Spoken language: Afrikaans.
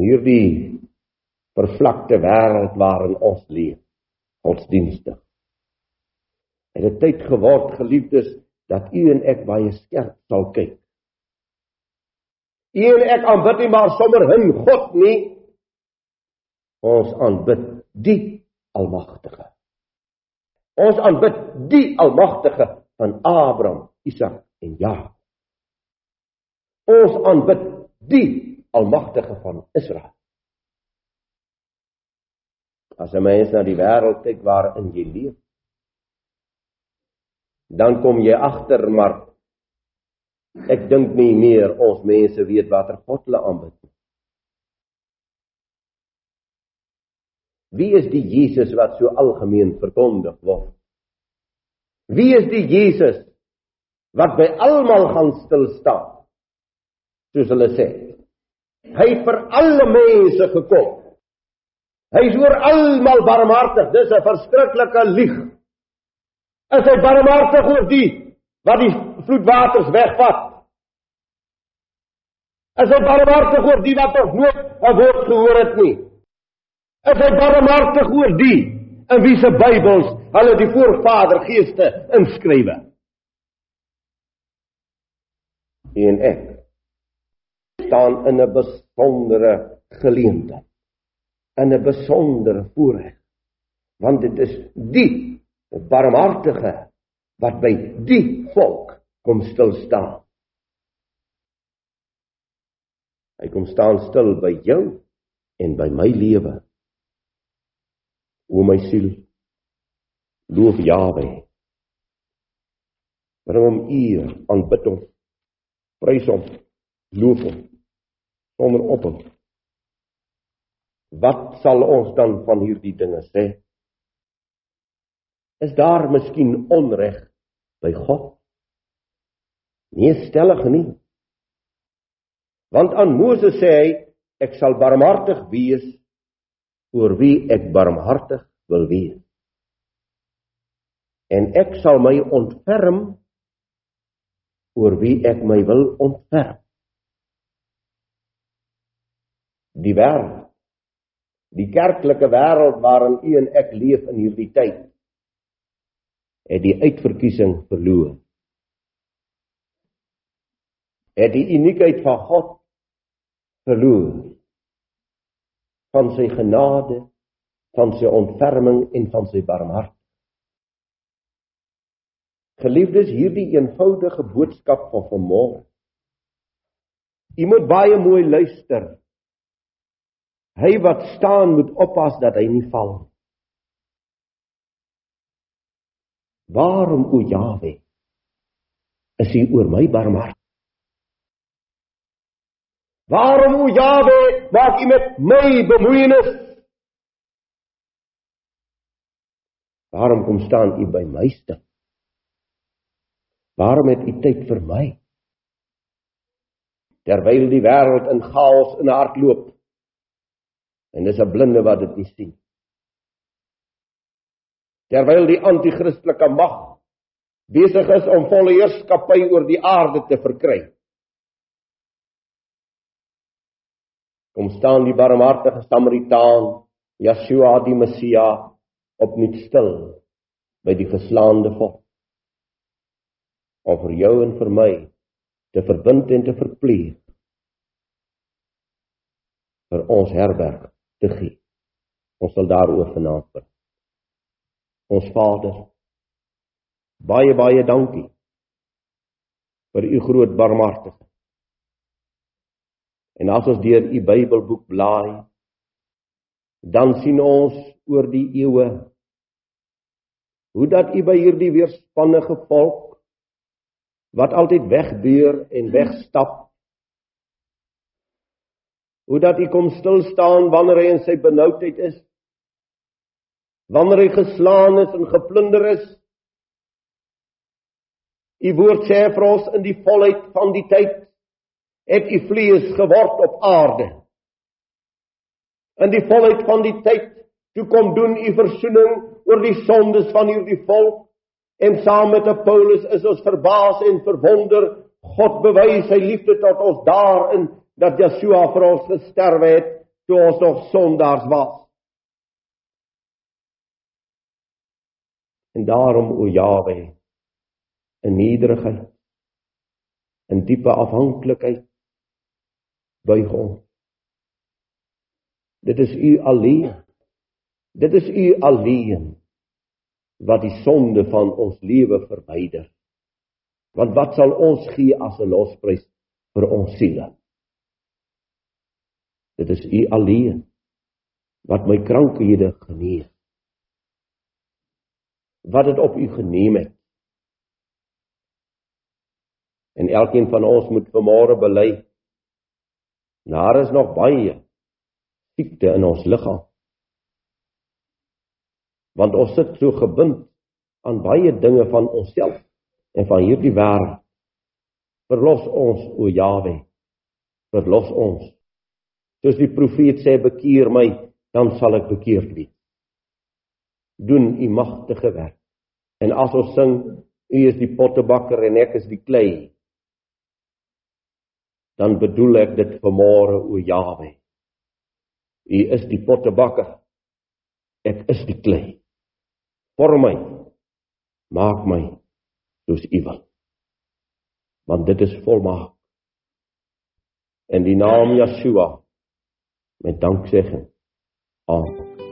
in hierdie vervlakte wêreld waarin ons leef, godsdienstig. Het dit tyd geword, geliefdes, dat u en ek baie skerp sal kyk. U en ek aanbid nie maar sommer hin God nie. Ons aanbid die Almagtige. Ons aanbid die Almagtige van Abraham, Isak en Jakob. Ons aanbid die Almagtige van Israel. As 'n mens na die wêreld kyk waarin jy leef, dan kom jy agter maar ek dink nie meer ons mense weet watter God hulle aanbid nie. Wie is die Jesus wat so algemeen verkondig word? Wie is die Jesus wat by almal gaan stil staan? Soos hulle sê. Hy vir alle mense gekom. Hy is oor almal barmhartig. Dis 'n verskriklike lieg. Is hy barmhartig oor die wat die vloedwaters wegvat? Is hy barmhartig oor die wat nog nooit 'n woord gehoor het nie? Is hy barmhartig oor die in wie se Bybels hulle die voorvader geeste inskrywe? En ek staan in 'n besondere geleentheid, in 'n besondere voorreg, want dit is die barmhartige wat by die volk kom stil staan. Hy kom staan stil by jou en by my lewe. O my siel, loof Jawe. Bring hom eer, aanbid hom, prys hom, loof hom sonder ophou. Wat sal ons dan van hierdie dinge sê? Is daar miskien onreg by God? Nee, stellig nie. Want aan Moses sê hy, ek sal barmhartig wees oor wie ek barmhartig wil wees. En ek sal my ontferm oor wie ek my wil ontferm. Die wêreld, die kerklike wêreld waarin u en ek leef in hierdie tyd, het die uitverkiesing verloor. Het die uniekheid van God verloor. Van sy genade, van sy ontferming en van sy barmhartigheid. Geliefdes, hierdie eenvoudige boodskap van vanmôre. U moet baie mooi luister. Hy wat staan moet oppas dat hy nie val nie. Waarom o Jawe is U oor my barmhartig? Waarom o Jawe maak U met my bemoeienis? Waarom kom staan U by my stil? Waarom het U tyd vir my? Terwyl die wêreld in chaos in hardloop en dis 'n blinde wat dit nie sien terwyl die anti-kristelike mag besig is om volle heerskappy oor die aarde te verkry. Kom staan die barmhartige Samaritaan, Yeshua die Messia, opnuut stil by die geslaande volk. Om vir jou en vir my te verbind en te verpleeg vir ons herberg te gee. Ons sal daaroor vanaand bid ons Vader. Baie baie dankie vir u groot barmhartigheid. En as ons deur u Bybelboek blaai, dan sien ons oor die eeue hoe dat u by hierdie weerspannige volk wat altyd wegbeur en wegstap hoe dat u kom stil staan wanneer hy in sy benoudheid is wanneer hy geslaan is en geplunder is. U woord sê vir ons in die volheid van die tyd het u vlees geword op aarde. In die volheid van die tyd toe kom doen u verzoening oor die sondes van hierdie volk en saam met Paulus is ons verbaas en verwonder God bewys sy liefde tot ons daarin dat Yeshua vir ons gesterwe het toe ons nog sondaars was. En daarom o Jawe, in nederigheid, in diepe afhanklikheid buig ons. Dit is u alleen. Dit is u alleen wat die sonde van ons lewe verwyder. Want wat sal ons gee as 'n losprys vir ons siele? Dit is U alleen wat my krankhede genees. Wat dit op U geneem het. En elkeen van ons moet vanmôre bely. Daar is nog baie siekte in ons liggaam want ons sit so gebind aan baie dinge van onsself en van hierdie wêreld. Verlos ons o Jawe. Verlos ons. Soos die profeet sê bekeer my, dan sal ek bekeerd wees. Doen u magtige werk. En as ons sing, u is die pottebakker en ek is die klei, dan bedoel ek dit vanmôre o Jawe. U is die pottebakker. Ek is die klei vorm my maak my soos u wil want dit is volmaak in die naam Yeshua met danksegging amen